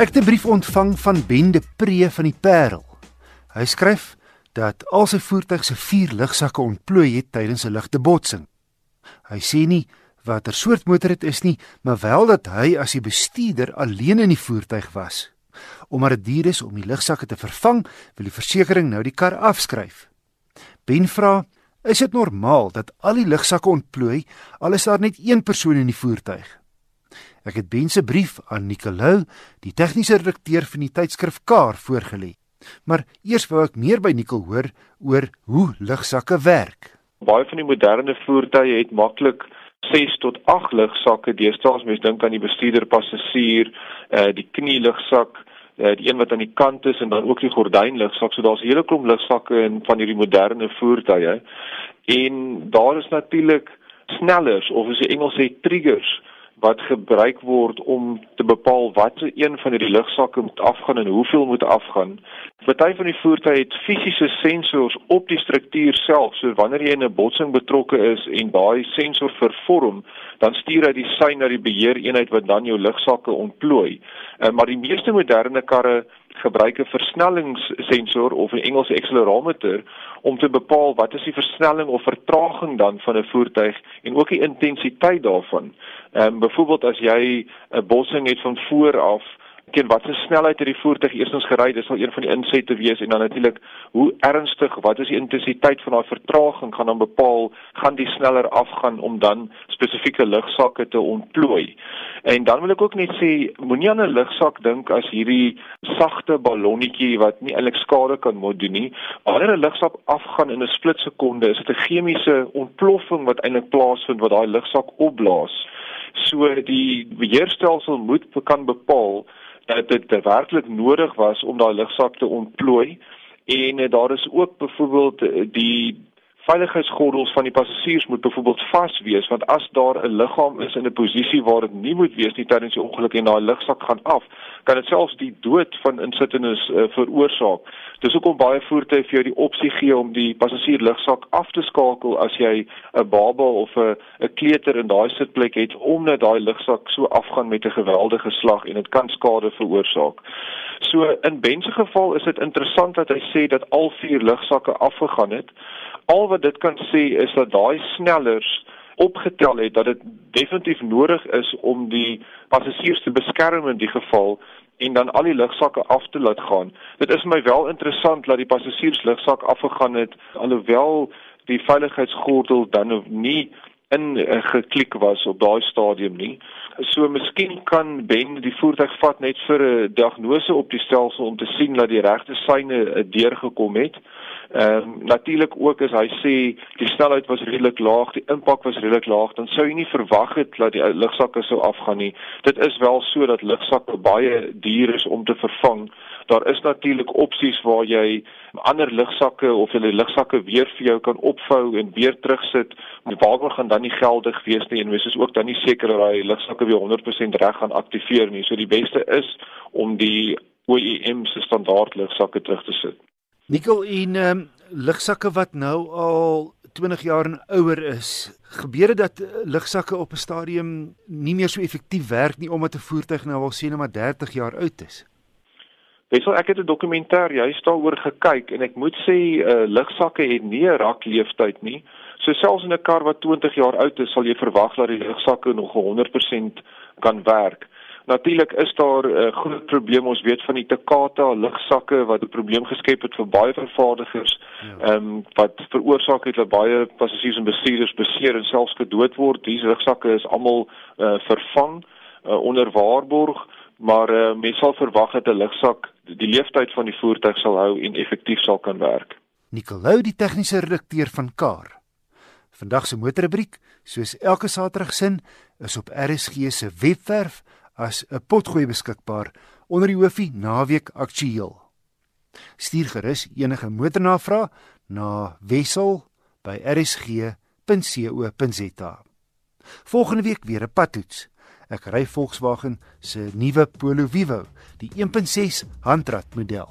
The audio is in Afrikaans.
Ek het 'n brief ontvang van Ben de Pre van die Parel. Hy skryf dat al sy voertuig se vier lugsakke ontplooi het tydens 'n ligte botsing. Hy sê nie watter soort motor dit is nie, maar wel dat hy as die bestuurder alleen in die voertuig was. Omdat dit duur is om die lugsakke te vervang, wil die versekerings nou die kar afskryf. Ben vra: "Is dit normaal dat al die lugsakke ontplooi al is daar net een persoon in die voertuig?" Ek het Ben se brief aan Nicolou, die tegniese redakteur van die tydskrif Kar voorgelê. Maar eers wou ek meer by Nicol hoor oor hoe lugsakke werk. Baie van die moderne voertuie het maklik 6 tot 8 lugsakke. Deesdae as mens dink aan die bestuurder, passasier, eh die knielugsak, eh die een wat aan die kant is en dan ook die gordynlugsak. So daar's 'n hele klomp lugsakke in van hierdie moderne voertuie. En daar is natuurlik snellers of as jy Engels sê triggers wat gebruik word om te bepaal watter een van hierdie lugsakke moet afgaan en hoeveel moet afgaan. Party van die voertuie het fisiese sensors op die struktuur self, so wanneer jy in 'n botsing betrokke is en daai sensor vervorm, dan stuur hy die sein na die beheereenheid wat dan jou lugsakke ontplooi. Uh, maar die meeste moderne karre gebruik 'n versnellingssensor of 'n Engelse accelerometer om te bepaal wat is die versnelling of vertraging dan van 'n voertuig en ook die intensiteit daarvan. Ehm um, byvoorbeeld as jy 'n botsing het van voor af teen watter snelheid het die voertuig eerstens gery dis sal een van die insette wees en dan natuurlik hoe ernstig wat is die intensiteit van daai vertraging gaan dan bepaal gaan die sneller afgaan om dan spesifieke lugsakke te ontplooi? En dan wil ek ook net sê moenie aan 'n lugsak dink as hierdie sagte ballonnetjie wat nie eintlik skade kan moet doen nie. Wanneer 'n lugsak afgaan in 'n splitsekonde is dit 'n chemiese ontploffing wat eintlik plaasvind wat daai lugsak opblaas. So die beheerstelsel moet kan bepaal dat dit werklik nodig was om daai lugsak te ontplooi. En uh, daar is ook byvoorbeeld uh, die veiligheidsgordels van die passasiers moet byvoorbeeld vas wees want as daar 'n liggaam is in 'n posisie waar dit nie moet wees nie tydens die ongeluk en daai lugsak gaan af, kan dit selfs die dood van insittendes uh, veroorsaak. Dis hoekom baie voertuie vir jou die opsie gee om die passasier lugsak af te skakel as jy 'n baba of 'n 'n kleuter in daai sitplek het omdat daai lugsak so afgaan met 'n geweldige slag en dit kan skade veroorsaak. So in Ben se geval is dit interessant dat hy sê dat al vier lugsakke afgegaan het al wat dit kan sê is dat daai snellers opgetel het dat dit definitief nodig is om die passasiers te beskerm in die geval en dan al die lugsakke af te laat gaan. Dit is my wel interessant dat die passasiers lugsak afgegaan het alhoewel die veiligheidsgordel dan nie in uh, geklik was op daai stadium nie. So miskien kan Ben die voertuig vat net vir 'n diagnose op die stelsel om te sien dat die regte seine uh, deurgekom het. Ehm um, natuurlik ook as hy sê die snelheid was redelik laag, die impak was redelik laag, dan sou jy nie verwag het dat die lugsakke sou afgaan nie. Dit is wel so dat lugsakke baie duur is om te vervang daar is natuurlik opsies waar jy ander lugsakke of hulle lugsakke weer vir jou kan opvou en weer terugsit. Waarborg gaan dan nie geldig wees nie en mens is ook dan nie seker dat daai lugsakke weer 100% reg gaan aktiveer nie. So die beste is om die OEM se standaard lugsakke terug te sit. Nikkel ehm um, lugsakke wat nou al 20 jaar en ouer is. Gebeure dat lugsakke op 'n stadium nie meer so effektief werk nie omdat 'n voertuig nou al sien maar 30 jaar oud is. Wesel ek het 'n dokumentêr juist daaroor gekyk en ek moet sê uh, lugsakke het nie 'n rak leeftyd nie. So selfs in 'n kar wat 20 jaar oud is, sal jy verwag dat die lugsakke nog 100% kan werk. Natuurlik is daar 'n uh, groot probleem ons weet van die Takata lugsakke wat 'n probleem geskep het vir baie vervaardigers. Ja. Ehm ja. um, wat veroorsaak het dat baie passasiers en bestuurders beseer en selfs gedood word. Hierdie lugsakke is almal uh, vervang uh, onder waarborg maar uh, mens sal verwag dat 'n lugsak die leeftyd van die voertuig sal hou en effektief sal kan werk. Nicolou die tegniese redakteur van Kar. Vandag se motorrubriek, soos elke Saterdag sin, is op RSG se webwerf as 'n potgooi beskikbaar onder die hoofie Naweek Aktueel. Stuur gerus enige motornavrae na wissel@rsg.co.za. Volgende week weer 'n padtoets. Ek ry Volkswagen se nuwe Polo Vivo, die 1.6 handrat model.